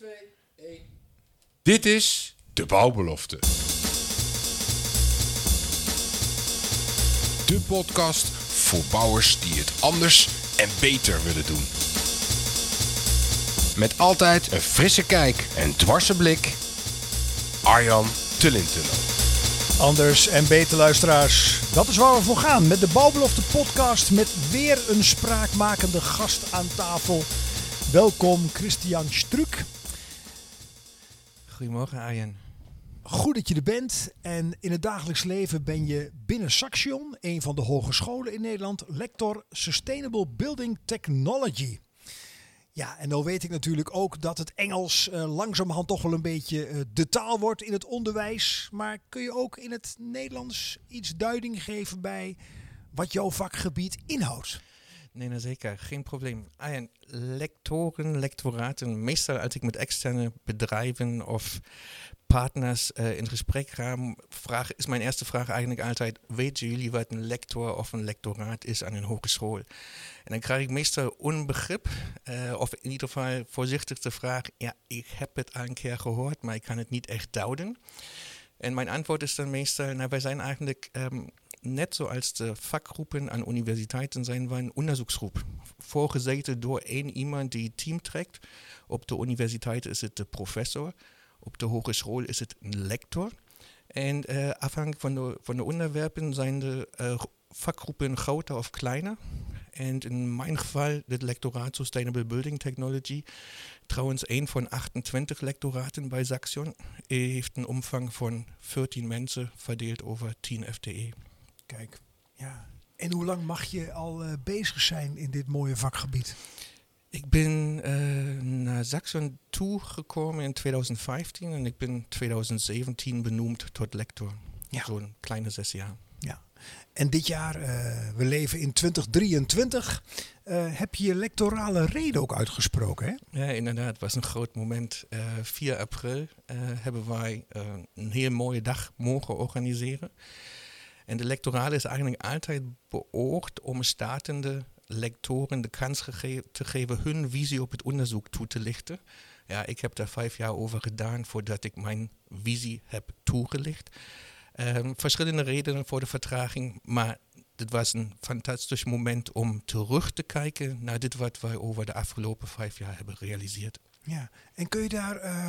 2, 1. Dit is de bouwbelofte. De podcast voor bouwers die het anders en beter willen doen. Met altijd een frisse kijk en dwarse blik. Arjan Tullintunnel. Anders en beter luisteraars. Dat is waar we voor gaan met de Bouwbelofte podcast met weer een spraakmakende gast aan tafel. Welkom Christian Struck. Goedemorgen Arjen. Goed dat je er bent. En in het dagelijks leven ben je binnen Saxion, een van de hogescholen in Nederland, lector Sustainable Building Technology. Ja, en dan weet ik natuurlijk ook dat het Engels uh, langzamerhand toch wel een beetje uh, de taal wordt in het onderwijs. Maar kun je ook in het Nederlands iets duiding geven bij wat jouw vakgebied inhoudt? Nee, zeker. Geen probleem. Ah, lectoren, lectoraten. Meestal als ik met externe bedrijven of partners uh, in gesprek ga, vraag, is mijn eerste vraag eigenlijk altijd: Weten jullie wat een lector of een lectoraat is aan een hogeschool? En dan krijg ik meestal onbegrip, uh, of in ieder geval voorzichtig de vraag: Ja, ik heb het al een keer gehoord, maar ik kan het niet echt duiden. En mijn antwoord is dan meestal: Nou, wij zijn eigenlijk. Um, net zoals de vakgroepen aan universiteiten zijn wij een onderzoeksgroep. Voorgezeten door één iemand die het team trekt. Op de universiteit is het de professor. Op de hogeschool is het een lector. En uh, afhankelijk van de, van de onderwerpen zijn de uh, vakgroepen groter of kleiner. En in mijn geval het lectoraat Sustainable Building Technology. Trouwens, een van 28 lectoraten bij Saxion. Heeft een omvang van 14 mensen verdeeld over 10 FTE. Kijk, ja. En hoe lang mag je al uh, bezig zijn in dit mooie vakgebied? Ik ben uh, naar Saxon toegekomen in 2015 en ik ben 2017 benoemd tot lector. Ja. Zo'n kleine zes jaar. Ja. En dit jaar, uh, we leven in 2023, uh, heb je je lectorale reden ook uitgesproken, hè? Ja, inderdaad. Het was een groot moment. 4 april hebben wij een heel mooie dag mogen organiseren. En de lectorale is eigenlijk altijd beoogd om startende lectoren de kans te geven hun visie op het onderzoek toe te lichten. Ja, ik heb daar vijf jaar over gedaan voordat ik mijn visie heb toegelicht. Um, verschillende redenen voor de vertraging, maar dit was een fantastisch moment om terug te kijken naar dit wat wij over de afgelopen vijf jaar hebben gerealiseerd. Ja, en kun je daar uh,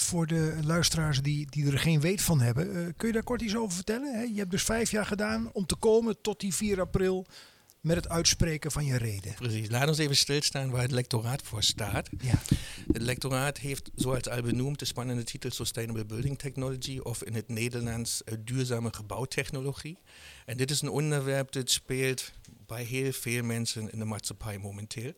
voor de luisteraars die, die er geen weet van hebben, uh, kun je daar kort iets over vertellen? Hè? Je hebt dus vijf jaar gedaan om te komen tot die 4 april met het uitspreken van je reden. Precies. Laat ons even stilstaan waar het lectoraat voor staat. Ja. Het lectoraat heeft, zoals al benoemd, de spannende titel Sustainable Building Technology of in het Nederlands uh, duurzame gebouwtechnologie. En dit is een onderwerp dat speelt bij heel veel mensen in de maatschappij momenteel.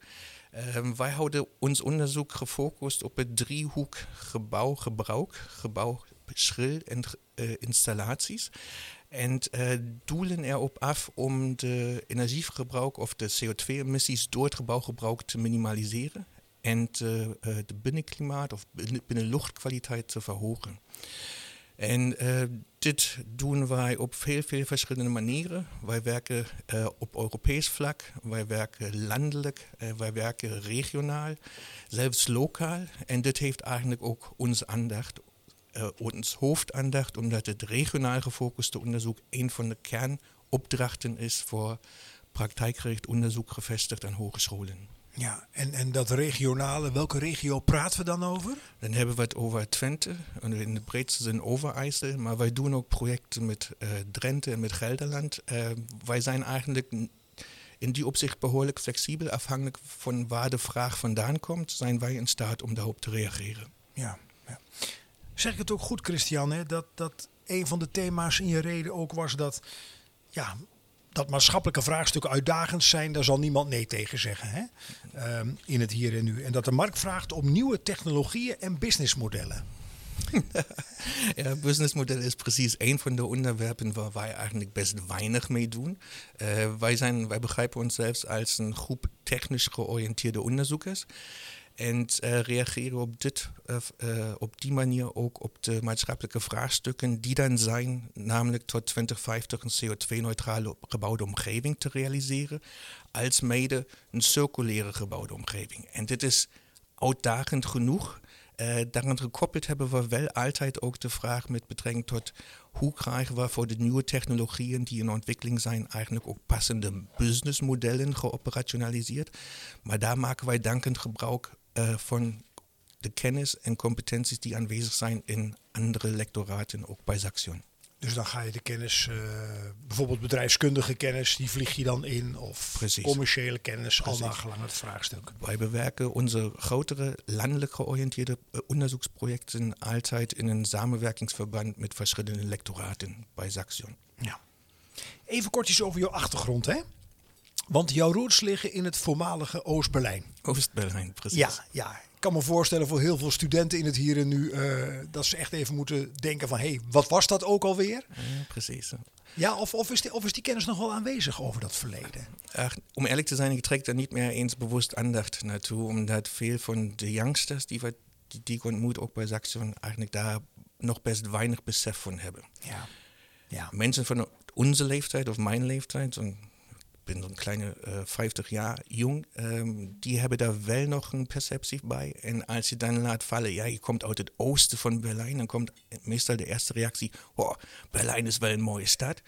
Um, wij houden ons onderzoek gefocust op het driehoek gebouwgebruik, gebouwschil en uh, installaties. En uh, doelen erop af om de energieverbruik of de CO2-emissies door het gebouwgebruik te minimaliseren en uh, de binnenklimaat of binnenluchtkwaliteit te verhogen. En uh, dit doen wij op veel, veel verschillende manieren. Wij werken uh, op Europees vlak, wij werken landelijk, uh, wij werken regionaal, zelfs lokaal. En dit heeft eigenlijk ook onze aandacht uh, ons hoofdaandacht, omdat het regionaal gefocuste onderzoek een van de kernopdrachten is voor praktijkgericht onderzoek gevestigd aan hogescholen. Ja, en, en dat regionale, welke regio praten we dan over? Dan hebben we het over Twente, in de breedste zin Overijssel, maar wij doen ook projecten met uh, Drenthe en met Gelderland. Uh, wij zijn eigenlijk in die opzicht behoorlijk flexibel, afhankelijk van waar de vraag vandaan komt, zijn wij in staat om daarop te reageren. Ja, ja. Zeg ik het ook goed, Christian, hè? Dat, dat een van de thema's in je reden ook was dat, ja, dat maatschappelijke vraagstukken uitdagend zijn, daar zal niemand nee tegen zeggen hè? Um, in het hier en nu. En dat de markt vraagt om nieuwe technologieën en businessmodellen. ja, businessmodellen is precies een van de onderwerpen waar wij eigenlijk best weinig mee doen. Uh, wij, zijn, wij begrijpen ons zelfs als een groep technisch georiënteerde onderzoekers. En uh, reageren op, dit, uh, uh, op die manier ook op de maatschappelijke vraagstukken die dan zijn, namelijk tot 2050 een CO2-neutrale gebouwde omgeving te realiseren, als mede een circulaire gebouwde omgeving. En dit is uitdagend genoeg. Uh, daaraan gekoppeld hebben we wel altijd ook de vraag met betrekking tot hoe krijgen we voor de nieuwe technologieën die in ontwikkeling zijn eigenlijk ook passende businessmodellen geoperationaliseerd. Maar daar maken wij dankend gebruik uh, van de kennis en competenties die aanwezig zijn in andere lectoraten, ook bij Saxion. Dus dan ga je de kennis, uh, bijvoorbeeld bedrijfskundige kennis, die vlieg je dan in. Of Precies. commerciële kennis, Precies. al nagelang het vraagstuk. Wij bewerken onze grotere landelijk georiënteerde uh, onderzoeksprojecten altijd in een samenwerkingsverband met verschillende lectoraten bij Saxion. Ja. Even kort iets over jouw achtergrond, hè? Want jouw roots liggen in het voormalige Oost-Berlijn. Oost-Berlijn, precies. Ja, ja, ik kan me voorstellen voor heel veel studenten in het hier en nu uh, dat ze echt even moeten denken van hé, hey, wat was dat ook alweer? Ja, precies. Ja, of, of, is die, of is die kennis nog wel aanwezig over dat verleden? Ach, om eerlijk te zijn, ik trek daar niet meer eens bewust aandacht naartoe, omdat veel van de youngsters die, we, die, die ik ontmoet, ook bij Saxion, eigenlijk daar nog best weinig besef van hebben. Ja. Ja. Mensen van onze leeftijd of mijn leeftijd, ben zo'n kleine uh, 50 jaar jong, um, die hebben daar wel nog een perceptie bij. En als je dan laat vallen, ja, je komt uit het oosten van Berlijn, dan komt meestal de eerste reactie, oh, Berlijn is wel een mooie stad.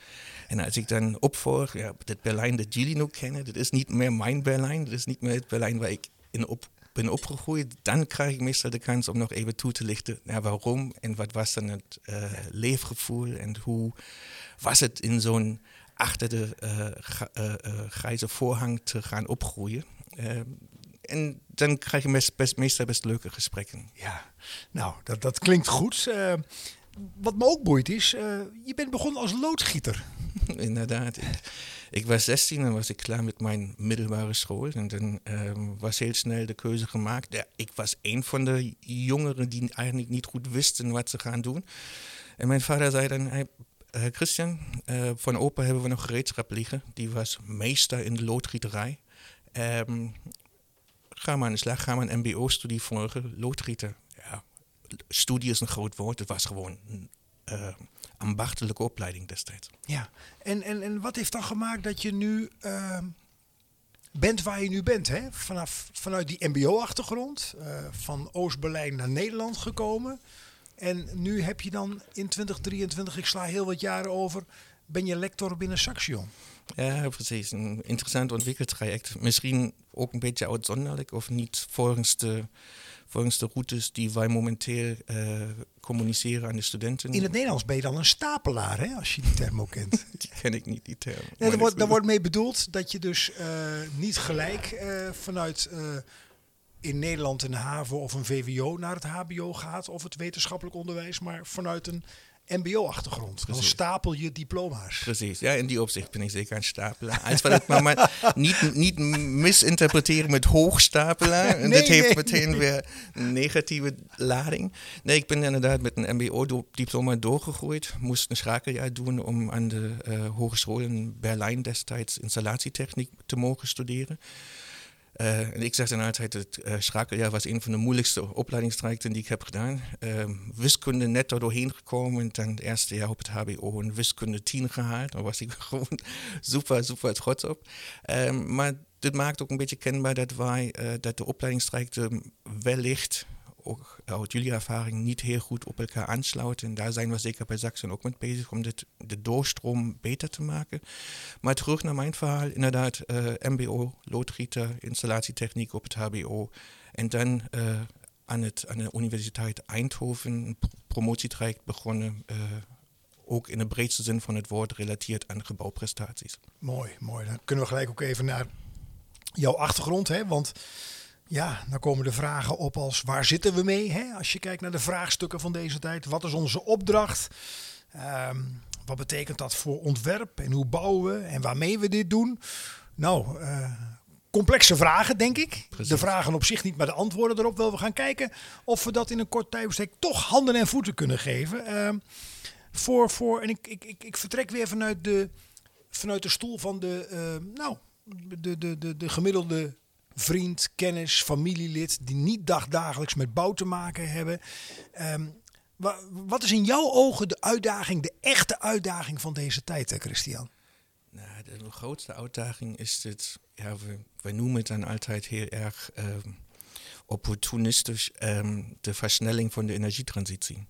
En als ik dan opvolg, ja, dat Berlijn dat jullie nog kennen, dat is niet meer mijn Berlijn, dat is niet meer het Berlijn waar ik in op ben opgegroeid, dan krijg ik meestal de kans om nog even toe te lichten ja, waarom en wat was dan het uh, leefgevoel en hoe was het in zo'n achter de uh, grijze voorhang te gaan opgroeien. en dan krijg je best, best, meestal best leuke gesprekken. Ja, nou, dat, dat klinkt goed. wat me ook boeit is, je bent begonnen als loodgieter. Inderdaad. Ik was 16 en was ik klaar met mijn middelbare school. En dan was heel snel de keuze gemaakt. Ja, ik was een van de jongeren die eigenlijk niet goed wisten wat ze gaan doen. En mijn vader zei dan, uh, Christian, uh, van opa hebben we nog gereedschap liggen. Die was meester in de loodgieterij. Um, ga maar aan de slag, ga maar een mbo-studie volgen, loodgieter. Ja, studie is een groot woord, het was gewoon een uh, ambachtelijke opleiding destijds. Ja, en, en, en wat heeft dan gemaakt dat je nu ehm, bent waar je nu bent? Hè? Vanaf, vanuit die mbo-achtergrond, van Oost-Berlijn naar Nederland gekomen... En nu heb je dan in 2023, ik sla heel wat jaren over, ben je lector binnen Saxion. Ja, precies. Een interessant ontwikkeltraject. Misschien ook een beetje uitzonderlijk of niet volgens de, volgens de routes die wij momenteel uh, communiceren aan de studenten. In het Nederlands ben je dan een stapelaar, hè, als je die term ook kent. die ken ik niet, die term. Nee, daar, wordt, daar wordt mee bedoeld dat je dus uh, niet gelijk uh, vanuit in Nederland een HAVO of een VWO naar het HBO gaat of het wetenschappelijk onderwijs, maar vanuit een MBO-achtergrond. Dan stapel je diploma's. Precies, ja, in die opzicht ben ik zeker een stapelaar. Als we maar, maar niet, niet misinterpreteren met hoogstapelaar. En dat heeft meteen weer een negatieve lading. Nee, ik ben inderdaad met een MBO-diploma doorgegroeid. Moest een schakeljaar doen om aan de uh, Hogeschool in Berlijn destijds installatietechniek te mogen studeren. En ik zeg dan altijd, het uh, schakeljaar was een van de moeilijkste opleidingstrajecten die ik heb gedaan. Uh, wiskunde net doorheen gekomen. En dan het eerste jaar op het HBO een wiskunde 10 gehaald. Daar was ik gewoon super, super trots op. Ehm, maar dit maakt ook een beetje kenbaar dat wij, eh, dat de opleidingstrajecten wellicht ook uit jullie ervaring niet heel goed op elkaar aansluiten. En daar zijn we zeker bij Saxon ook mee bezig om dit, de doorstroom beter te maken. Maar terug naar mijn verhaal, inderdaad, uh, MBO, loodgieter, installatietechniek op het HBO. En dan uh, aan, het, aan de Universiteit Eindhoven een promotietraject begonnen. Ook in de breedste zin van het woord relateerd aan gebouwprestaties. Mooi, mooi. Dan kunnen we gelijk ook even naar jouw achtergrond, hè? want ja, dan komen de vragen op als waar zitten we mee? Hè? Als je kijkt naar de vraagstukken van deze tijd. Wat is onze opdracht? Um, wat betekent dat voor ontwerp en hoe bouwen we en waarmee we dit doen? Nou, uh, complexe vragen, denk ik. De vragen op zich niet, maar de antwoorden erop wel. We gaan kijken of we dat in een kort tijdbestek toch handen en voeten kunnen geven. Uh, voor, voor, en ik, ik, ik, ik, vertrek weer vanuit de, vanuit de stoel van de, uh, nou, de, de, de, de gemiddelde vriend, kennis, familielid die niet dagdagelijks met bouw te maken hebben. Um, wat is in jouw ogen de uitdaging, de echte uitdaging van deze tijd, hè, Christian? Nou, de grootste uitdaging is het, ja, we, noemen het dan altijd heel erg uh, opportunistisch um, de versnelling van de energietransitie.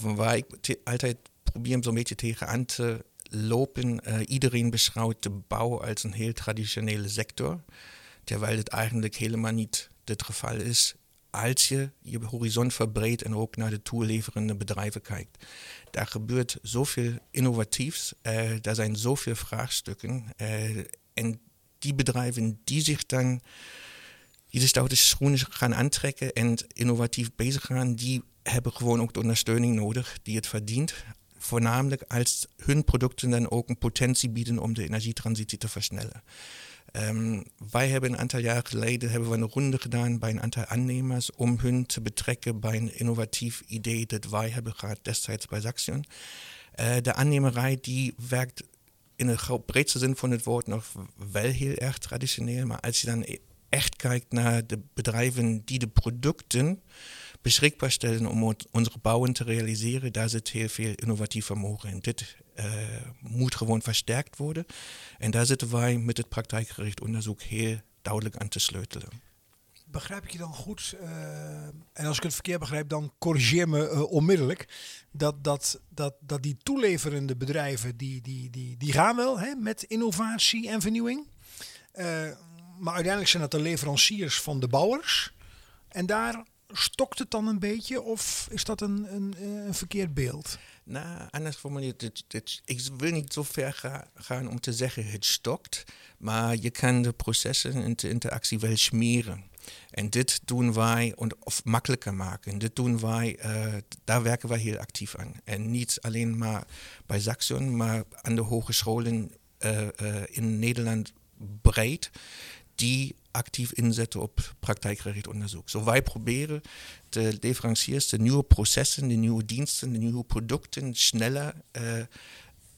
Waar ik altijd probeer zo'n beetje tegenaan te lopen. Uh, iedereen beschouwt de bouw als een heel traditionele sector, terwijl het eigenlijk helemaal niet het geval is als je je horizon verbreedt en ook naar de toeleverende bedrijven kijkt. Daar gebeurt zoveel innovatiefs, uh, daar zijn zoveel vraagstukken. Uh, en die bedrijven die zich dan die de stoute schoenen gaan aantrekken en innovatief bezig gaan, die hebben gewoon ook de ondersteuning nodig die het verdient. Voornamelijk als hun producten dan ook een potentie bieden om de energietransitie te versnellen. Um, wij hebben een aantal jaren geleden hebben we een ronde gedaan bij een aantal aannemers om hun te betrekken bij een innovatief idee dat wij hebben gehad destijds bij Saxion. Uh, de aannemerij die werkt in de breedste zin van het woord nog wel heel erg traditioneel, maar als je dan echt kijkt naar de bedrijven die de producten beschikbaar stellen om onze bouwen te realiseren, daar zit heel veel innovatief vermogen in. Dit uh, moet gewoon versterkt worden. En daar zitten wij met het praktijkgericht onderzoek heel duidelijk aan te sleutelen. Begrijp ik je dan goed? Uh, en als ik het verkeerd begrijp, dan corrigeer me uh, onmiddellijk. Dat, dat, dat, dat die toeleverende bedrijven, die, die, die, die gaan wel hè, met innovatie en vernieuwing. maar uiteindelijk zijn dat de leveranciers van de bouwers. En daar stokt het dan een beetje of is dat een, een, een verkeerd beeld? Nou, anders formuleerd, het, ik wil niet zo ver ga, gaan om te zeggen het stokt, maar je kan de processen en de interactie wel smeren. En dit doen wij, of makkelijker maken. Dit doen wij, uh, daar werken wij heel actief aan. En niet alleen maar bij Saxion, maar aan de hogescholen uh, uh, in Nederland breed die actief inzetten op praktijkgericht onderzoek. Zo wij proberen de leveranciers de nieuwe processen, de nieuwe diensten, de nieuwe producten sneller uh,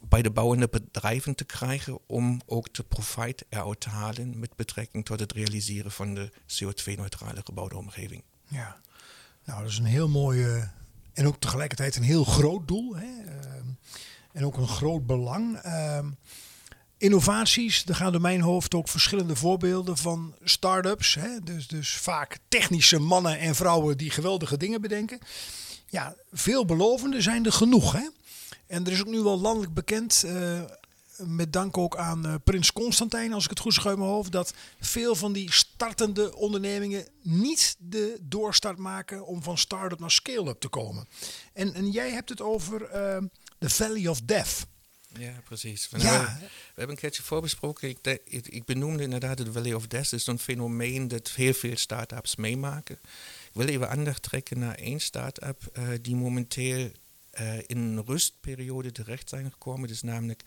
bij de bouwende bedrijven te krijgen om ook de profijt eruit te halen met betrekking tot het realiseren van de CO2-neutrale gebouwde omgeving. Ja, nou dat is een heel mooi en ook tegelijkertijd een heel groot doel. Hè? Uh, en ook een groot belang. Uh, Innovaties, er gaan door mijn hoofd ook verschillende voorbeelden van start-ups. Hè? Dus, dus vaak technische mannen en vrouwen die geweldige dingen bedenken. Ja, veelbelovende zijn er genoeg. Hè? En er is ook nu wel landelijk bekend, uh, met dank ook aan uh, Prins Constantijn, als ik het goed schuim mijn hoofd, dat veel van die startende ondernemingen niet de doorstart maken om van start-up naar scale-up te komen. En, en jij hebt het over uh, the Valley of Death. Ja, precies. We, ja. Hebben, we, hebben een keertje voorbesproken. Ik, de, ik, ik, benoemde inderdaad het Valley of Death. Is een fenomeen dat heel veel start-ups meemaken. Ik wil even aandacht trekken naar één start-up uh, die momenteel uh, in een rustperiode terecht zijn gekomen. Dat is namelijk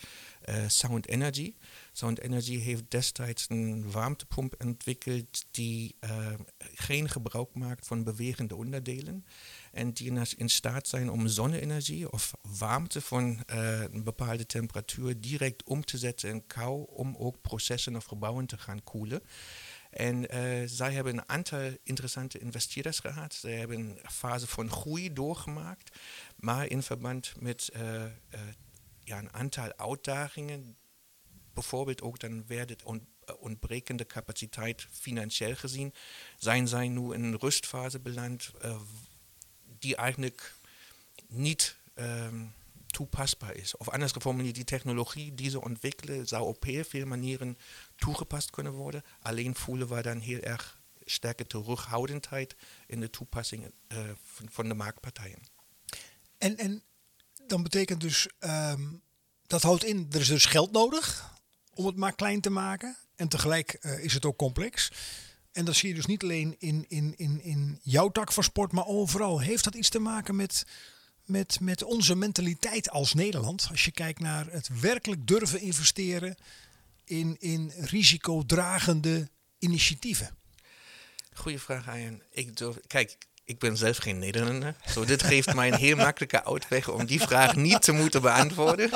uh, Sound Energy. Sound Energy heeft destijds een warmtepomp ontwikkeld die geen gebruik maakt van bewegende onderdelen en die in staat zijn om zonne-energie of warmte van uh, een bepaalde temperatuur direct om te zetten in kou, om ook processen of gebouwen te gaan koelen. En uh, zij hebben een aantal interessante investeerders gehad. Ze hebben een fase van groei doorgemaakt, maar in verband met uh, ja, een aantal uitdagingen, bijvoorbeeld ook dan werd het on ontbrekende capaciteit financieel gezien, zijn zij nu in een rustfase beland, die eigenlijk niet toepasbaar is. Of anders geformuleerd, die Technologie die ze ontwikkelen, zou op heel veel manieren toegepast kunnen worden. Alleen voelen we dan heel erg sterke terughoudendheid in de toepassing uh, van, de marktpartijen. En, en dan betekent dus, um, dat houdt in, er is dus geld nodig om het maar klein te maken. En tegelijk uh, is het ook complex. En dat zie je dus niet alleen in, in, in, in jouw tak van sport, maar overal. Heeft dat iets te maken met, met, met onze mentaliteit als Nederland? Als je kijkt naar het werkelijk durven investeren in, in risicodragende initiatieven. Goeie vraag, Arjen. Ik durf, kijk, ik ben zelf geen Nederlander. Zo, dit geeft mij een heel makkelijke uitweg om die vraag niet te moeten beantwoorden.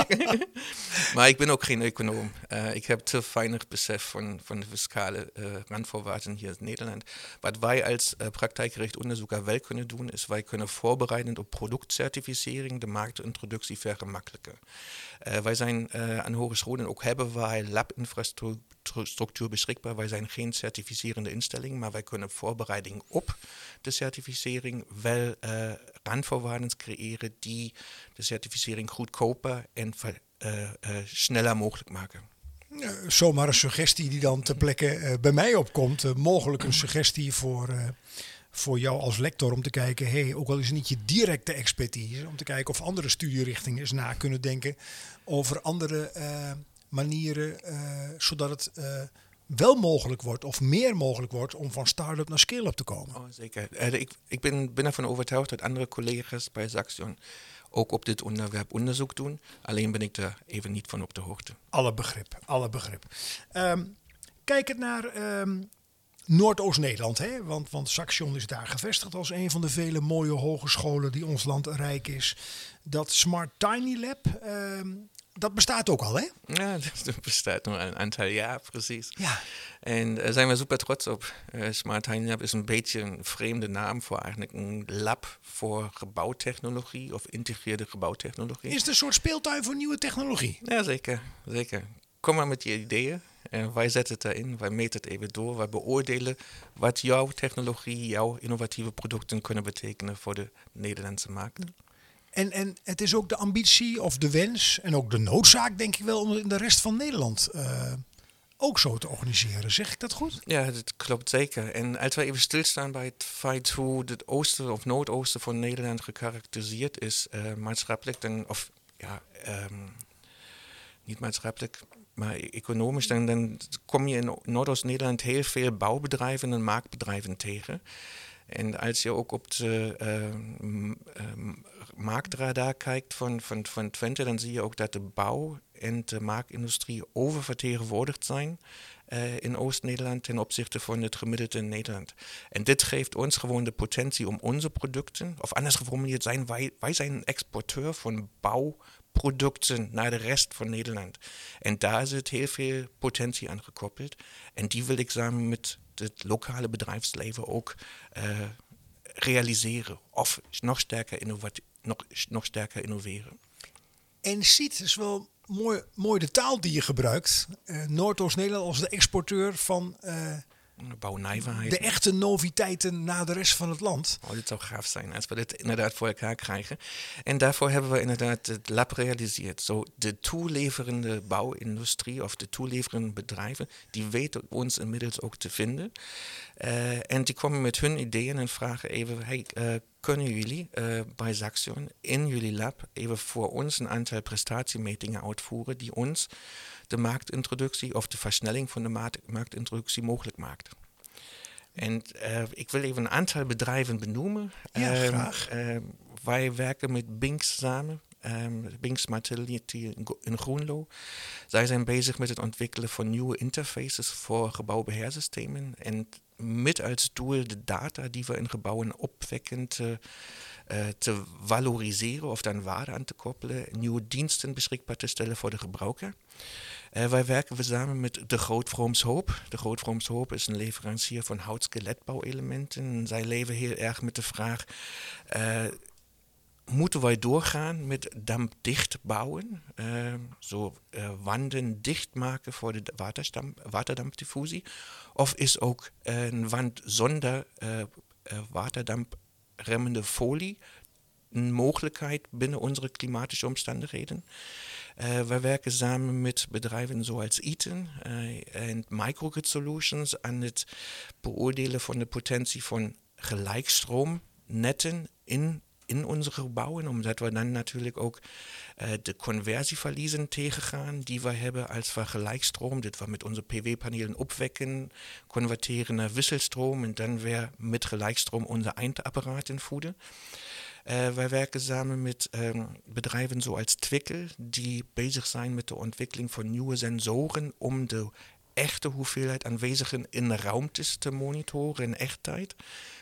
maar ik ben ook geen econoom. Uh, ik heb te weinig besef van, van de fiscale uh, randvoorwaarden hier in Nederland. Wat wij als uh, praktijkgericht onderzoeker wel kunnen doen, is wij kunnen voorbereidend op productcertificering de marktintroductie vergemakkelijken. wij zijn aan hogescholen ook hebben wij labinfrastructuur infrastructuur beschikbaar. Wij zijn geen certificerende instelling, maar wij kunnen voorbereiding op de certificering wel uh, randvoorwaarden creëren die de certificering goedkoper en uh, sneller mogelijk maken. zomaar een suggestie die dan ter plekke bij mij opkomt. mogelijk een suggestie voor voor jou als lector om te kijken, hey, ook al is het niet je directe expertise, om te kijken of andere studierichtingen eens na kunnen denken over andere uh, manieren, uh, zodat het uh, wel mogelijk wordt of meer mogelijk wordt om van start-up naar scale-up te komen. Oh, zeker. ik, ik ben, ben ervan overtuigd dat andere collega's bij Saxion ook op dit onderwerp onderzoek doen. Alleen ben ik er even niet van op de hoogte. Alle begrip, alle begrip. Um, kijkend naar um, Noordoost-Nederland, hè? Want, want Saxion is daar gevestigd als een van de vele mooie hogescholen die ons land rijk is. Dat Smart Tiny Lab, uh, dat bestaat ook al, hè? Ja, dat bestaat nog een aantal jaar, precies. Ja. En daar zijn we super trots op. Uh, Smart Lab is een beetje een vreemde naam voor eigenlijk een lab voor gebouwtechnologie of integreerde gebouwtechnologie. Is het een soort speeltuin voor nieuwe technologie? Ja, zeker. zeker. Kom maar met je ideeën. En wij zetten het erin, wij meten het even door, wij beoordelen wat jouw technologie, jouw innovatieve producten kunnen betekenen voor de Nederlandse markt. En, en het is ook de ambitie of de wens en ook de noodzaak, denk ik wel, om in de rest van Nederland uh, ook zo te organiseren. Zeg ik dat goed? Ja, dat klopt zeker. En als we even stilstaan bij het feit hoe het oosten of noordoosten van Nederland gekarakteriseerd is, uh, maatschappelijk, dan, of ja, um, niet maatschappelijk, maar economisch, dan, dan kom je in Noordoost-Nederland heel veel bouwbedrijven en marktbedrijven tegen. En als je ook op de uh, uh, marktradar kijkt van, Twente, dan zie je ook dat de bouw en de marktindustrie oververtegenwoordigd zijn in Oost-Nederland ten opzichte van het gemiddelde in Nederland. En dit geeft ons gewoon de potentie om onze producten, of anders geformuleerd zijn, wij, wij zijn een exporteur van bouw producten naar de rest van Nederland. En daar zit heel veel potentie aan gekoppeld. En die wil ik samen met het lokale bedrijfsleven ook uh, realiseren. Of nog sterker, nog, nog sterker innoveren. En ziet is wel mooi, mooi de taal die je gebruikt. Uh, Noordoost-Nederland als de exporteur van... Uh, de echte noviteiten naar de rest van het land. Oh, dit zou gaaf zijn als we dit inderdaad voor elkaar krijgen. En daarvoor hebben we inderdaad het lab gerealiseerd. Zo de toeleverende bouwindustrie of de toeleverende bedrijven, die weten ons inmiddels ook te vinden. Uh, en die komen met hun ideeën en vragen even, hey, uh, kunnen jullie uh, bij Saxion in jullie lab even voor ons een aantal prestatiemetingen uitvoeren die ons de marktintroductie of de versnelling van de marktintroductie mogelijk maakt. En uh, ik wil even een aantal bedrijven benoemen. Ja, um, graag. Uh, wij werken met Binks samen. Um, Binks Materiality in Groenlo. Zij zijn bezig met het ontwikkelen van nieuwe interfaces voor gebouwbeheersystemen. En met als doel de data die we in gebouwen opwekken te, uh, te valoriseren of dan waarde aan te koppelen. Nieuwe diensten beschikbaar te stellen voor de gebruiker. Uh, wij werken we samen met de Grootvroom's Hoop. De Grootvroom's Hoop is een leverancier van houtskeletbouwelementen. Zij leven heel erg met de vraag... moeten wij doorgaan met dampdicht bouwen? Uh, zo wanden dicht maken voor de waterdampdiffusie? Of is ook een wand zonder waterdampremmende folie een mogelijkheid binnen onze klimatische omstandigheden? Wij werken samen met bedrijven zoals Eaton en Microgrid Solutions aan het beoordelen van de potentie van gelijkstroomnetten in, in onze gebouwen, omdat we dan natuurlijk ook uh, de conversieverliezen tegengaan die we hebben als we gelijkstroom, dit we met onze PV-panelen opwekken, converteren naar wisselstroom en dan weer met gelijkstroom onze eindapparaten voeden. Uh, wij werken samen met um, bedrijven zoals Twickel, die bezig zijn met de ontwikkeling van nieuwe sensoren om de echte hoeveelheid aanwezigen in ruimtes te monitoren in echttijd.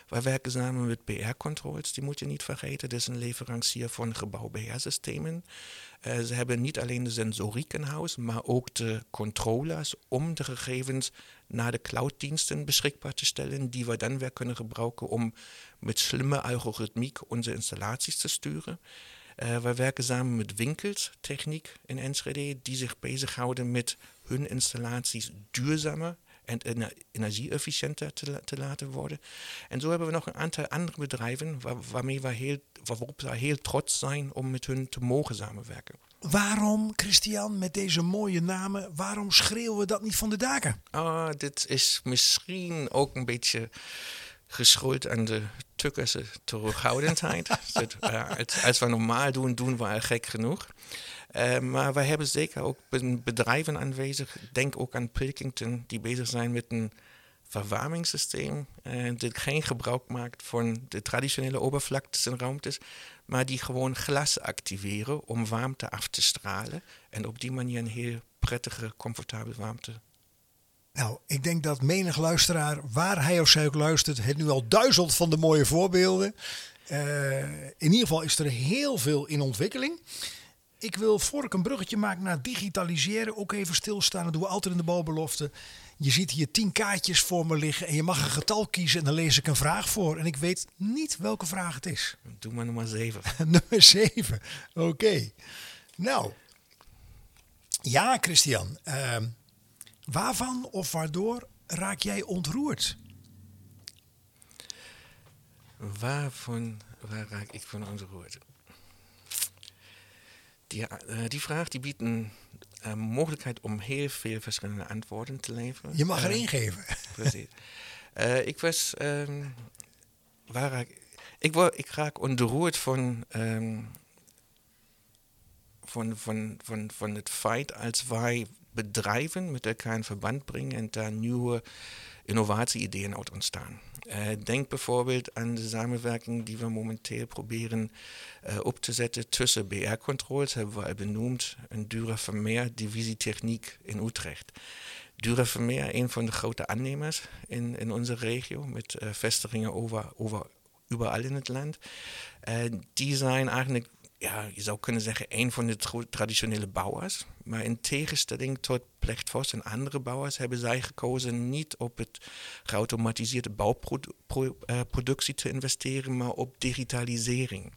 Wij werken samen met BR Controls, die moet je niet vergeten. Dat is een leverancier van gebouwbeheersystemen. Uh, ze hebben niet alleen de sensoriek in huis, maar ook de controllers om de gegevens naar de clouddiensten beschikbaar te stellen, die we dan weer kunnen gebruiken om met slimme algoritmiek onze installaties te sturen. Uh, wij werken samen met Winkels Techniek in Enschede, die zich bezighouden met hun installaties duurzamer en energieefficiënter te, te, laten worden. En zo hebben we nog een aantal andere bedrijven waar, waarmee we heel, waarop we heel trots zijn om met hun te mogen samenwerken. Waarom, Christian, met deze mooie namen, waarom schreeuwen we dat niet van de daken? Ah, dit is misschien ook een beetje geschuld aan de Tukkerse terughoudendheid. dat, uh, als we normaal doen, doen we al gek genoeg. Uh, maar wij hebben zeker ook bedrijven aanwezig. Denk ook aan Pilkington, die bezig zijn met een verwarmingssysteem. Uh, dat geen gebruik maakt van de traditionele oppervlaktes en ruimtes. Maar die gewoon glas activeren om warmte af te stralen. En op die manier een heel prettige, comfortabele warmte nou, ik denk dat menig luisteraar, waar hij of zij ook luistert, het nu al duizelt van de mooie voorbeelden. Uh, in ieder geval is er heel veel in ontwikkeling. Ik wil, voor ik een bruggetje maak naar digitaliseren, ook even stilstaan. Dat doen we altijd in de balbelofte. Je ziet hier tien kaartjes voor me liggen en je mag een getal kiezen en dan lees ik een vraag voor. En ik weet niet welke vraag het is. Doe maar nummer zeven. nummer zeven, oké. Nou, ja Christian, uh, Waarvan of waardoor raak jij ontroerd? Waarvan waar raak ik van ontroerd? Die, uh, die vraag die biedt een uh, mogelijkheid om heel veel verschillende antwoorden te leveren. Je mag er één geven. Precies. ik was. Um, waar raak, ik, word, ik raak ontroerd van. Um, van, van, van, van het feit als wij bedrijven met elkaar in verband brengen en daar nieuwe innovatie-ideeën uit ontstaan. Uh, denk bijvoorbeeld aan de samenwerking die we momenteel proberen uh, op te zetten tussen BR-controls, hebben we al benoemd, en Dura Vermeer Divisie Techniek in Utrecht. Dura Vermeer, een van de grote aannemers in, in onze regio, met uh, vestigingen over, over überall in het land. die zijn eigenlijk ja, je zou kunnen zeggen, een van de traditionele bouwers. Maar in tegenstelling tot Plechtvos en andere bouwers hebben zij gekozen niet op het geautomatiseerde bouwproductie te investeren, maar op digitalisering.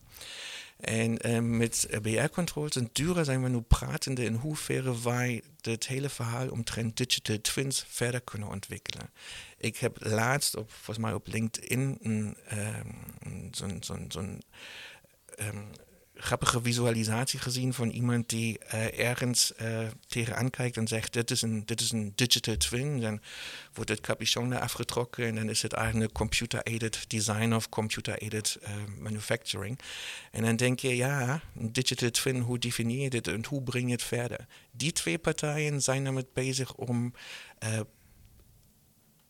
En uh, met BR-controls en Dura zijn we nu pratende in hoeverre wij het hele verhaal omtrent digital twins verder kunnen ontwikkelen. Ik heb laatst op, volgens mij op LinkedIn um, zo'n zo grappige visualisatie gezien van iemand die uh, ergens uh, tegenaan kijkt en zegt: dit is, een, dit is een digital twin. Dan wordt het capuchon afgetrokken en dan is het eigenlijk computer-aided design of computer-aided uh, manufacturing. En dan denk je: ja, een digital twin, hoe definieer je dit en hoe breng je het verder? Die twee partijen zijn namelijk bezig om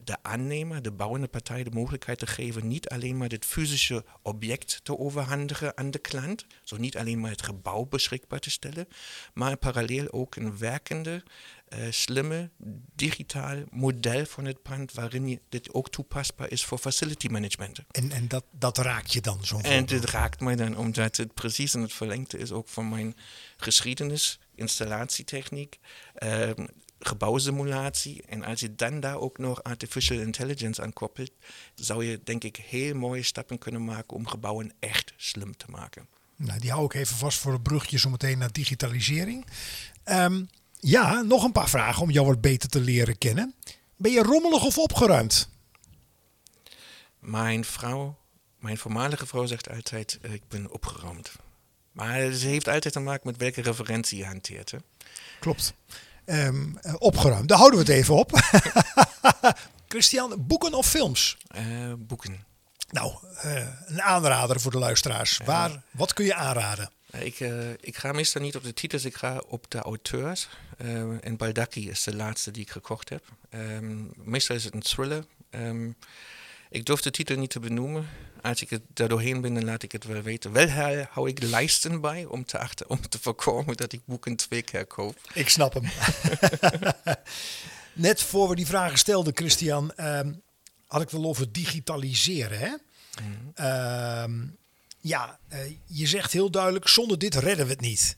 de aannemer, de bouwende partij, de mogelijkheid te geven niet alleen maar het fysische object te overhandigen aan de klant, zo niet alleen maar het gebouw beschikbaar te stellen, maar parallel ook een werkende, uh, slimme, digitaal model van het pand waarin dit ook toepasbaar is voor facility management. En, en dat, dat raakt je dan zo? En dit raakt mij dan, omdat het precies in het verlengte is ook van mijn geschiedenis, installatietechniek. Uh, gebouwsimulatie. En als je dan daar ook nog artificial intelligence aan koppelt, zou je denk ik heel mooie stappen kunnen maken om gebouwen echt slim te maken. Nou, die hou ik even vast voor het brugje zometeen naar digitalisering. Ehm, ja, nog een paar vragen om jou wat beter te leren kennen. Ben je rommelig of opgeruimd? Mijn vrouw, mijn voormalige vrouw zegt altijd, uh, ik ben opgeruimd. Maar ze heeft altijd te maken met welke referentie je hanteert. Hè? Klopt um, opgeruimd. Daar houden we het even op. Christian, boeken of films? Uh, boeken. Nou, uh, een aanrader voor de luisteraars. Waar, wat kun je aanraden? Ik, uh, ik ga meestal niet op de titels, ik ga op de auteurs. en Baldacci is de laatste die ik gekocht heb. Um, meestal is het een thriller. Um, ik durf de titel niet te benoemen. Als ik er doorheen ben, dan laat ik het wel weten. Wel hou ik lijsten bij om te, achter, om te voorkomen dat ik boeken twee keer koop. Ik snap hem. Net voor we die vragen stelden, Christian, ehm, had ik wel over digitaliseren. Hè? Mm ja, uh, je zegt heel duidelijk, zonder dit redden we het niet.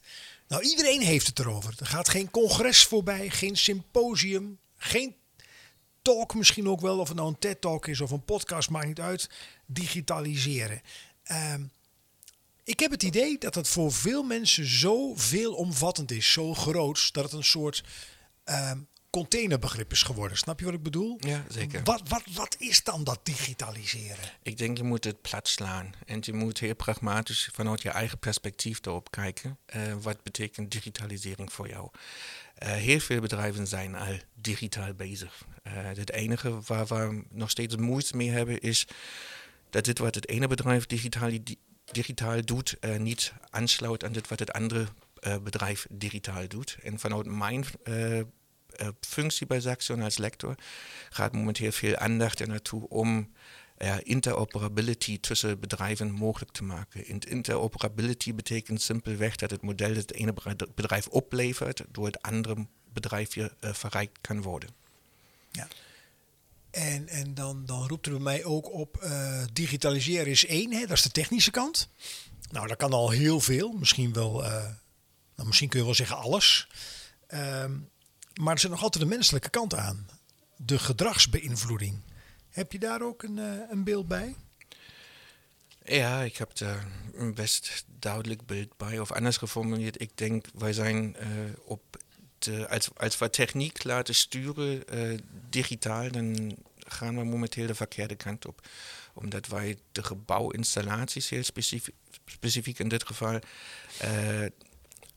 Nou, iedereen heeft het erover. Er gaat geen congres voorbij, geen symposium, geen talk misschien ook wel, of het nou een TED-talk is of een podcast, maakt niet uit, digitaliseren. Ehm, ik heb het idee dat het voor veel mensen zo veelomvattend is, zo groot, dat het een soort ehm, containerbegrip is geworden. Snap je wat ik bedoel? Ja, zeker. Wat, wat, wat is dan dat digitaliseren? Ik denk je moet het plat slaan. En je moet heel pragmatisch vanuit je eigen perspectief erop kijken. Uh, wat betekent digitalisering voor jou? Uh, heel veel bedrijven zijn al digitaal bezig. Uh, het enige waar we nog steeds moeite mee hebben is dat dit wat het ene bedrijf digitaal, digitaal doet, niet aansluit aan dit wat het andere bedrijf digitaal doet. En vanuit mijn uh, functie bij Saxion als lector gaat momenteel veel aandacht er naartoe om interoperability tussen bedrijven mogelijk te maken. interoperability betekent simpelweg dat het model dat het ene bedrijf oplevert door het andere bedrijf uh, verrijkt kan worden. Ja. En, en dan, dan roept er mij ook op, uh, digitaliseren is één, dat is de technische kant. Nou, dat kan al heel veel, misschien wel, uh, nou, misschien kun je wel zeggen alles. Um, maar er zit nog altijd de menselijke kant aan. De gedragsbeïnvloeding. Heb je daar ook een, uh, een beeld bij? Ja, ik heb daar een best duidelijk beeld bij. Of anders geformuleerd, ik denk, wij zijn op als, als we techniek laten sturen uh, digitaal, dan gaan we momenteel de verkeerde kant op. Omdat wij de gebouwinstallaties, heel specifiek, specifiek in dit geval,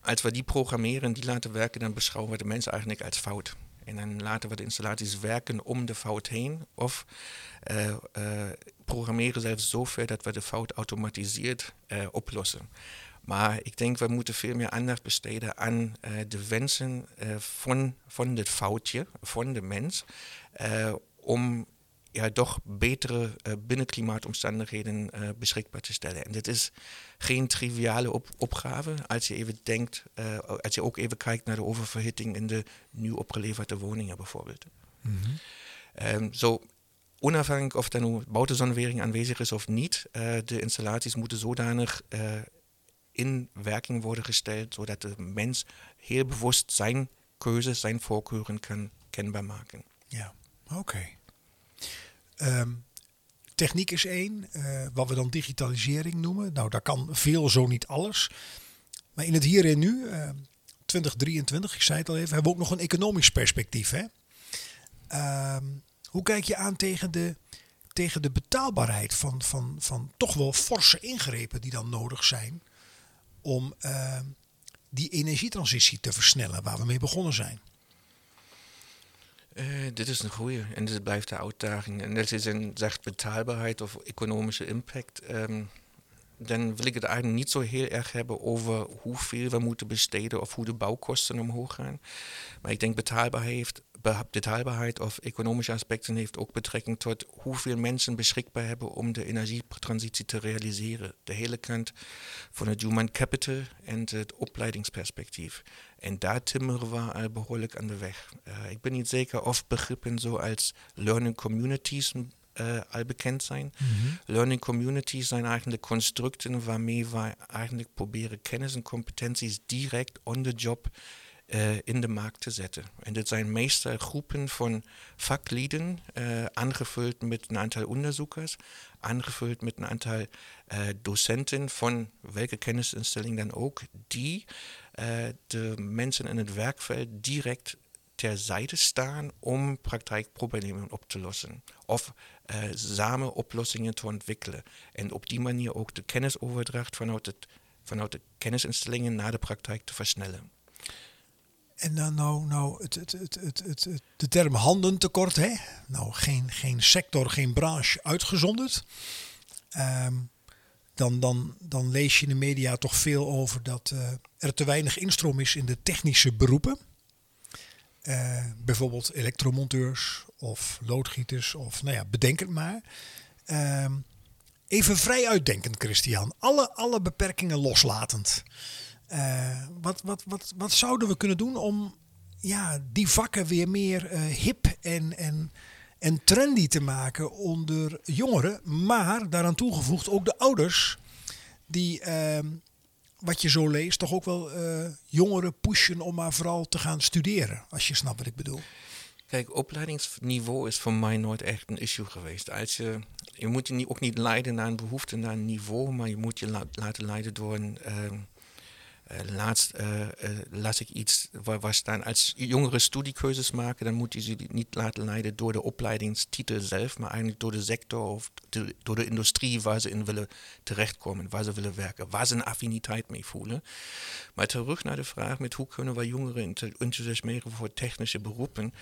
als we die programmeren, die laten werken, dan beschouwen we de mensen eigenlijk als fout. En dan laten we de installaties werken om de fout heen. Of uh, uh, programmeren zelfs zover dat we de fout automatiseerd uh, oplossen. Maar ik denk, we moeten veel meer aandacht besteden aan de wensen van, van het foutje, van de mens. om ja, toch betere binnenklimaatomstandigheden beschikbaar te stellen. En dit is geen triviale op opgave als je even denkt, als je ook even kijkt naar de oververhitting in de nieuw opgeleverde woningen bijvoorbeeld. Mm -hmm. um, zo, onafhankelijk of er nu buitenzonwering aanwezig is of niet, de installaties moeten zodanig in werking worden gesteld, zodat de mens heel bewust zijn keuzes, zijn voorkeuren kan kenbaar maken. Ja, oké. Um, techniek is één, uh, wat we dan digitalisering noemen. Nou, daar kan veel, zo niet alles. Maar in het hier en nu, uh, 2023, ik zei het al even, hebben we ook nog een economisch perspectief. Hè? Um, hoe kijk je aan tegen de, tegen de betaalbaarheid van, van, van toch wel forse ingrepen die dan nodig zijn om uh, die energietransitie te versnellen waar we mee begonnen zijn? Uh, dit is een goede en dit blijft de uitdaging. En is een zegt betaalbaarheid of economische impact. Um, dan wil ik het eigenlijk niet zo heel erg hebben over hoeveel we moeten besteden of hoe de bouwkosten omhoog gaan. Maar ik denk betaalbaarheid heeft, betaalbaarheid of economische aspecten heeft ook betrekking tot hoeveel mensen beschikbaar hebben om de energietransitie te realiseren. De hele kant van het human capital en het opleidingsperspectief. En daar timmeren we al behoorlijk aan de weg. Uh, ik ben niet zeker of begrippen zoals learning communities al bekend zijn. Mm -hmm. Learning communities zijn eigenlijk constructen waarmee we eigenlijk proberen kennis en competenties direct on the job uh, in de markt te zetten. En dit zijn meestal groepen van vaklieden, uh, aangevuld met een aantal onderzoekers, aangevuld met een aantal uh, docenten van welke kennisinstelling dan ook, die de mensen in het werkveld direct terzijde staan om praktijkproblemen op te lossen. Of uh, samen oplossingen te ontwikkelen. En op die manier ook de kennisoverdracht vanuit, vanuit de kennisinstellingen naar de praktijk te versnellen. En dan nou, nou het, het, het, het, het, de term handentekort, hè? Nou, geen, geen sector, geen branche uitgezonderd. Um, dan, dan, dan lees je in de media toch veel over dat uh, er te weinig instroom is in de technische beroepen. Uh, bijvoorbeeld elektromonteurs of loodgieters of nou ja, bedenk het maar. Uh, even vrij uitdenkend, Christian. Alle, alle beperkingen loslatend. Uh, wat, wat, wat, wat zouden we kunnen doen om ja, die vakken weer meer uh, hip en, en, en trendy te maken onder jongeren, maar daaraan toegevoegd ook de ouders die ehm, wat je zo leest, toch ook wel uh, jongeren pushen om maar vooral te gaan studeren, als je snapt wat ik bedoel. Kijk, opleidingsniveau is voor mij nooit echt een issue geweest. Als je, je moet je ook niet leiden naar een behoefte, naar een niveau, maar je moet je la laten leiden door een, Uh, laatst uh, uh, las ik iets waar, waar staan, als jongeren studiekeuzes maken, dan moeten ze niet laten leiden door de opleidingstitel zelf, maar eigenlijk door de sector of de, door de industrie waar ze in willen terechtkomen, waar ze willen werken, waar ze een affiniteit mee voelen. Maar terug naar de vraag met hoe kunnen we jongeren enthousiasmeren voor technische beroepen.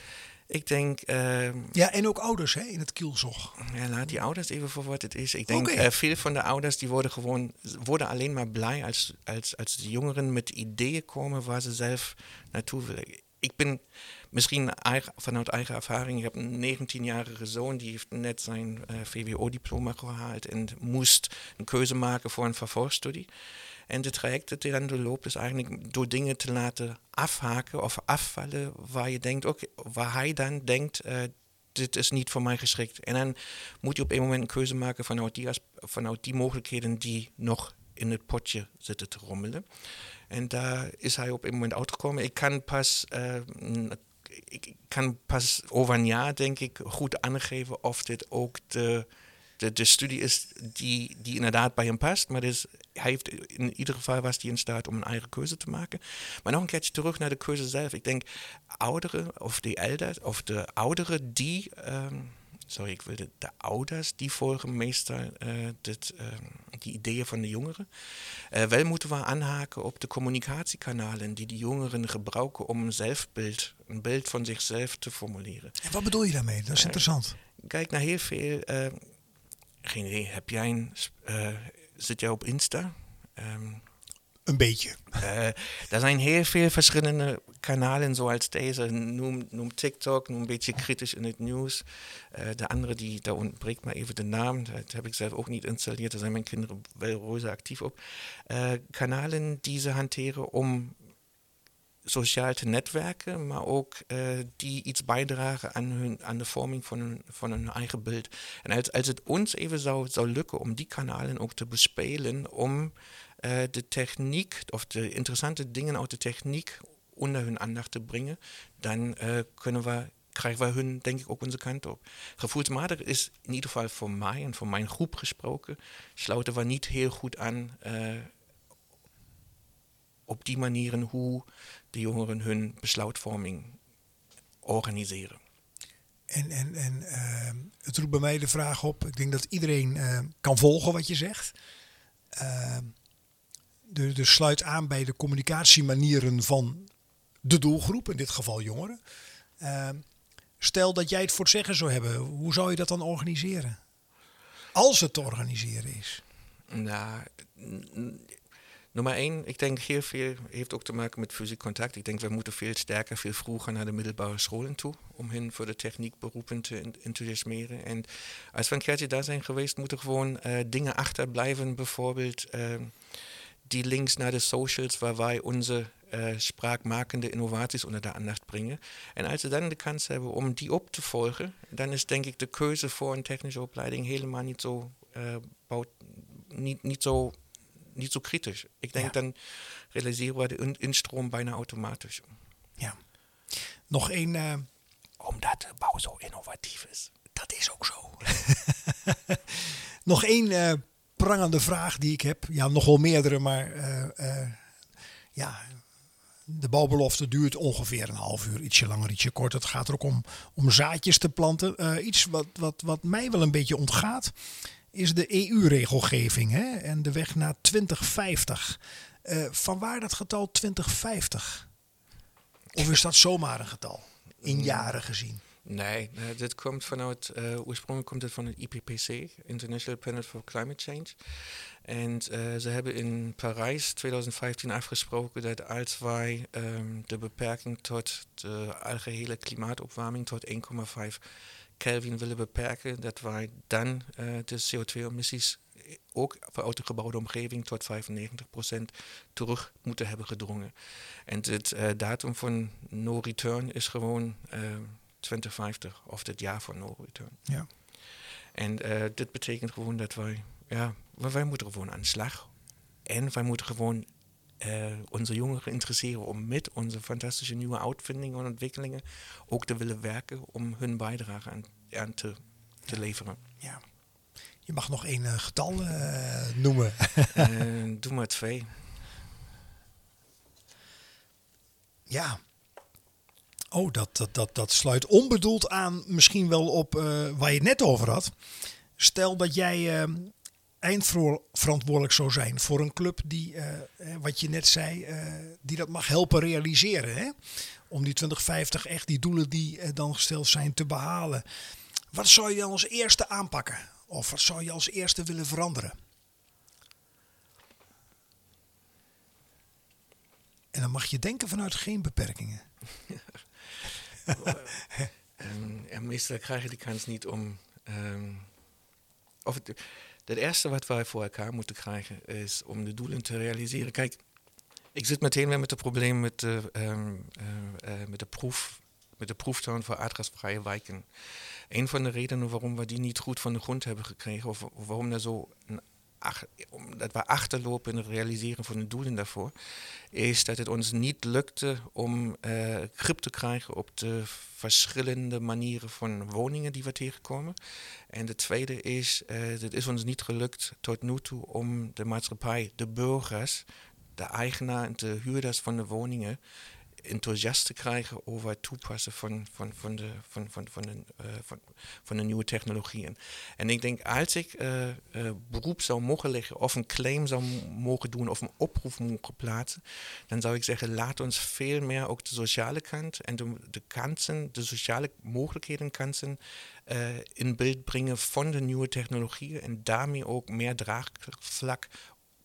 Ik denk... Uh, ja, en ook ouders hè, in het kielzog. Ja, laat die ouders even voor wat het is. Ik denk, okay. uh, veel van de ouders die worden gewoon worden alleen maar blij als, als, als de jongeren met ideeën komen waar ze zelf naartoe willen. Ik ben misschien eigen, vanuit eigen ervaring, ik heb een 19-jarige zoon, die heeft net zijn uh, VWO-diploma gehaald en moest een keuze maken voor een vervolgstudie. En de traject dat je dan doorloopt is eigenlijk door dingen te laten afhaken of afvallen waar je denkt, ook waar hij dan denkt, uh, dit is niet voor mij geschikt. En dan moet je op een moment een keuze maken vanuit die, vanuit die mogelijkheden die nog in het potje zitten te rommelen. En daar is hij op een moment uitgekomen. Ik kan pas, uh, ik kan pas over een jaar, denk ik, goed aangeven of dit ook de de, de studie is die, die inderdaad bij hem past. Maar dus, hij heeft, in ieder geval was hij in staat om een eigen keuze te maken. Maar nog een keertje terug naar de keuze zelf. Ik denk, ouderen of de elders, of de ouderen die. Um, sorry, ik wilde de ouders, die volgen meestal uh, dit, uh, die ideeën van de jongeren. Uh, wel moeten we aanhaken op de communicatiekanalen die de jongeren gebruiken om een zelfbeeld, een beeld van zichzelf te formuleren. En wat bedoel je daarmee? Dat is interessant. Kijk naar heel veel geen idee. Heb jij een. Uh, zit jij op Insta? Um, een beetje. Uh, er zijn heel veel verschillende kanalen zoals deze. Noem, noem TikTok, noem een beetje kritisch in het nieuws. Uh, de andere, die, daar ontbreekt maar even de naam. Dat heb ik zelf ook niet installeerd. Daar zijn mijn kinderen wel roze actief op. Uh, kanalen die ze hanteren om sociaal te netwerken, maar ook uh, die iets bijdragen aan, de vorming van hun, eigen beeld. En als, als het ons even zou, zou lukken om die kanalen ook te bespelen, om uh, de techniek of de interessante dingen uit de techniek onder hun aandacht te brengen, dan we krijgen we hun, denk ik, ook onze kant op. Gevoelsmatig is in ieder geval voor mij en voor mijn groep gesproken, sluiten we niet heel goed aan op die manieren hoe de jongeren hun besluitvorming organiseren. En, en, en uh, het roept bij mij de vraag op, ik denk dat iedereen uh, kan volgen wat je zegt. Uh, dus, dus sluit aan bij de communicatiemanieren van de doelgroep, in dit geval jongeren. Stel dat jij het voor het zeggen zou hebben, hoe zou je dat dan organiseren? Als het te organiseren is. Nou, Nummer één, ik denk heel veel heeft ook te maken met fysiek contact. Ik denk, we moeten veel sterker, veel vroeger naar de middelbare scholen toe, om hen voor de techniekberoepen te enthousiasmeren. En als we een keertje daar zijn geweest, moeten gewoon uh, dingen achterblijven, bijvoorbeeld uh, die links naar de socials, waar wij onze uh, spraakmakende innovaties onder de aandacht brengen. En als we dan de kans hebben om die op te volgen, dan is denk ik de keuze voor een technische opleiding helemaal niet zo, niet, niet zo niet zo kritisch. Ik denk dan realiseren we de instroom bijna automatisch. Ja. Nog één. Uh... Omdat de bouw zo innovatief is. Dat is ook zo. Nog één uh, prangende vraag die ik heb. Ja, nog wel meerdere, maar uh, ja, de bouwbelofte duurt ongeveer een half uur, ietsje langer, ietsje korter. Het gaat er ook om, om zaadjes te planten. iets wat, wat, wat mij wel een beetje ontgaat is de EU-regelgeving hè? en de weg naar 2050. Uh, eh, van waar dat getal 2050? Of is dat zomaar een getal, in jaren gezien? Nee, uh, dit komt vanuit, uh, oorspronkelijk komt het van het IPPC, International Panel for Climate Change. En ze hebben in Parijs 2015 afgesproken dat als wij um, de beperking tot de algehele klimaatopwarming tot 1,5 Kelvin willen beperken, dat wij dan uh, de CO2-emissies ook voor de gebouwde omgeving tot 95% terug moeten hebben gedrongen. En het uh, datum van no return is gewoon uh, eh, 2050 of het jaar van no return. Ja. En dit betekent gewoon dat wij, ja, wij moeten gewoon aan de slag. En wij moeten gewoon uh, onze jongeren interesseren om met onze fantastische nieuwe uitvindingen en ontwikkelingen ook te willen werken om hun bijdrage aan, aan te, te leveren. Ja. Je mag nog één uh, getal uh, noemen. doe maar twee. Ja. Oh, dat, dat, dat, dat sluit onbedoeld aan misschien wel op waar je het net over had. Stel dat jij uh, eindverantwoordelijk zou zijn voor een club die, uh, wat je net zei, die dat mag helpen realiseren. Hè? Om die 2050 echt die doelen die dan gesteld zijn te behalen. Wat zou je als eerste aanpakken? Of wat zou je als eerste willen veranderen? En dan mag je denken vanuit geen beperkingen. um, ja, meestal krijg je die kans niet om. Um, of het, het eerste wat wij voor elkaar moeten krijgen is om de doelen te realiseren. Kijk, ik zit meteen weer met het probleem met de, um, met de proef. Met de proeftuin voor aardgasvrije wijken. Een van de redenen waarom we die niet goed van de grond hebben gekregen, of waarom er zo dat we achterlopen in het realiseren van de doelen daarvoor, is dat het ons niet lukte om uh, grip te krijgen op de verschillende manieren van woningen die we tegenkomen. En de tweede is, uh, het is ons niet gelukt tot nu toe om de maatschappij, de burgers, de eigenaar en de huurders van de woningen enthousiast te krijgen over het toepassen van, van, van, de, van, van, van, de, uh, van, van nieuwe technologieën. En ik denk, als ik uh, uh, beroep zou mogen leggen of een claim zou mogen doen of een oproep mogen plaatsen, dan zou ik zeggen, laat ons veel meer ook de sociale kant en de, de kansen, de sociale mogelijkheden kansen in beeld brengen van de nieuwe technologieën en daarmee ook meer draagvlak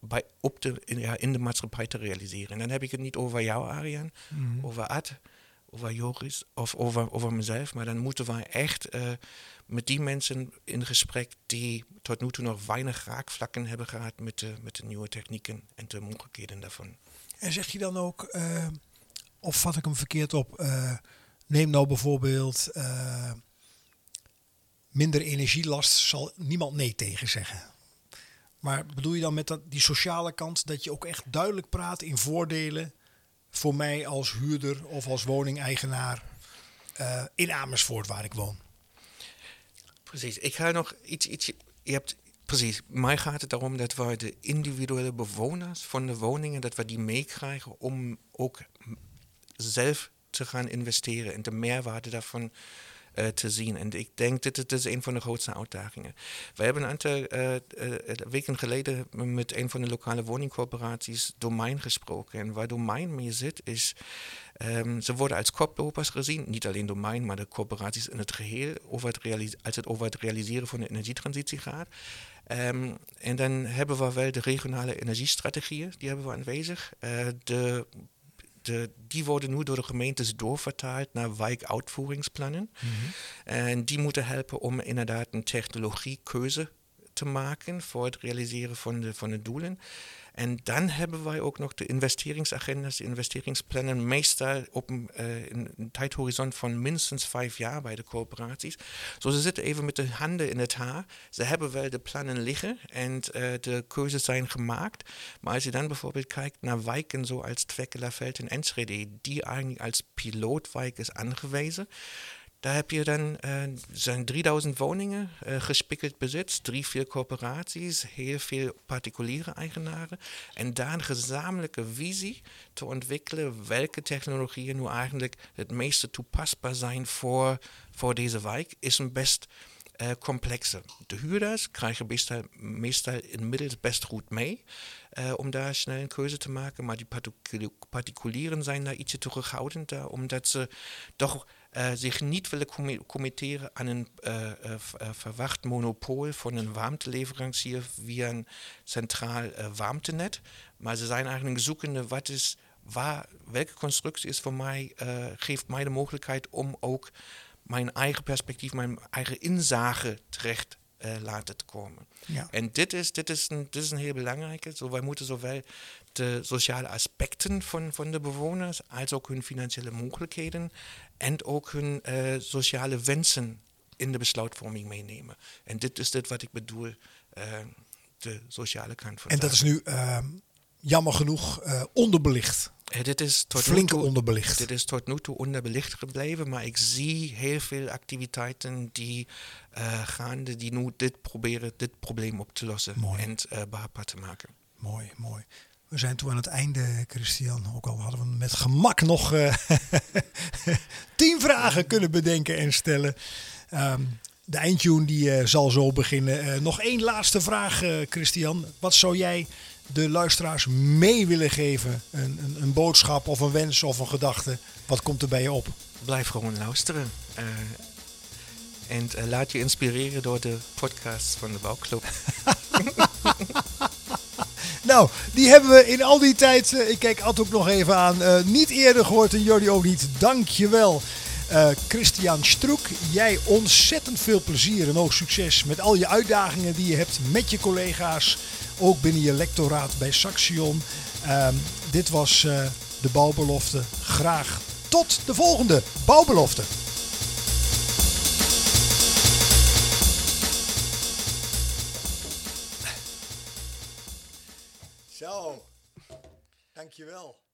bij, op de, in, ja, in de maatschappij te realiseren. En dan heb ik het niet over jou, Arjan, mm. over Ad, over Joris of over, over mezelf, maar dan moeten wij echt uh, met die mensen in gesprek die tot nu toe nog weinig raakvlakken hebben gehad met de, met de nieuwe technieken en de mogelijkheden daarvan. En zeg je dan ook, uh, of vat ik hem verkeerd op, uh, neem nou bijvoorbeeld minder energielast, zal niemand nee tegen zeggen. Maar bedoel je dan met dat, die sociale kant dat je ook echt duidelijk praat in voordelen voor mij als huurder of als woningeigenaar uh, in Amersfoort waar ik woon? Precies. Ik ga nog iets, iets. Je hebt Precies. Mij gaat het erom dat we de individuele bewoners van de woningen, dat we die meekrijgen om ook zelf te gaan investeren en de meerwaarde daarvan uh, te zien. En ik denk dat het is een van de grootste uitdagingen. We hebben een aantal uh, uh, weken geleden met een van de lokale woningcorporaties Domein gesproken. En waar Domein mee zit is, um, ze worden als koplopers gezien, niet alleen Domein, maar de corporaties in het geheel, over het als het over het realiseren van de energietransitie gaat. Um, en dan hebben we wel de regionale energiestrategieën, die hebben we aanwezig. De de, die worden nu door de gemeentes doorvertaald naar wijkuitvoeringsplannen. Mm -hmm. En die moeten helpen om inderdaad een technologiekeuze te maken voor het realiseren van de, van de doelen. En dan hebben wij ook nog de investeringsagendas, de investeringsplannen, meestal op een, uh, een tijdhorizon van minstens vijf jaar bij de corporaties. Zo ze zitten even met de handen in het haar. Ze hebben wel de plannen liggen en uh, de keuzes zijn gemaakt. Maar als je dan bijvoorbeeld kijkt naar wijken zoals Twekkelerveld en Enschede, die eigenlijk als pilootwijk is aangewezen, daar heb je dan uh, zijn 3000 woningen uh, gespikkeld bezit, drie, vier corporaties, heel veel particuliere eigenaren. En daar een gezamenlijke visie te ontwikkelen welke technologieën nu eigenlijk het meeste toepasbaar zijn voor, voor deze wijk, is een best uh, complexe. De huurders krijgen meestal, meestal inmiddels best goed mee. Om daar snel een keuze te maken. Maar die particulieren zijn daar ietsje terughoudender, omdat ze toch zich niet willen committeren aan een uh, verwacht monopool van een warmteleverancier via een centraal warmtenet. Maar ze zijn eigenlijk zoekende wat is, waar, welke constructie is voor mij, geeft mij de mogelijkheid om ook mijn eigen perspectief, mijn eigen inzage terecht uh, laten komen. Ja. En dit is, dit, is een, dit is een heel belangrijke. Zo, wij moeten zowel de sociale aspecten van, van de bewoners als ook hun financiële mogelijkheden en ook hun uh, sociale wensen in de besluitvorming meenemen. En dit is dit wat ik bedoel, uh, de sociale kant van En dat is nu uh, jammer genoeg onderbelicht. dit is tot Flink toe, onderbelicht. Dit is tot nu toe onderbelicht gebleven, maar ik zie heel veel activiteiten die gaande, die nu dit proberen, dit probleem op te lossen mooi. en behapbaar te maken. Mooi, mooi. We zijn toe aan het einde, Christian. Ook al hadden we met gemak nog uh, tien vragen kunnen bedenken en stellen. Um, de eindtune die uh, zal zo beginnen. Uh, nog één laatste vraag, Christian. Wat zou jij de luisteraars mee willen geven? Een, een, een, boodschap of een wens of een gedachte? Wat komt er bij je op? Blijf gewoon luisteren. en laat je inspireren door de podcast van de Bouwclub. Nou, die hebben we in al die tijd, uh, ik kijk Ad ook nog even aan, uh, niet eerder gehoord en jullie ook niet. Dankjewel. Uh, Christian Stroek, jij ontzettend veel plezier en ook succes met al je uitdagingen die je hebt met je collega's. Ook binnen je lectoraat bij Saxion. Uh, dit was de bouwbelofte. Graag tot de volgende bouwbelofte. Dankjewel.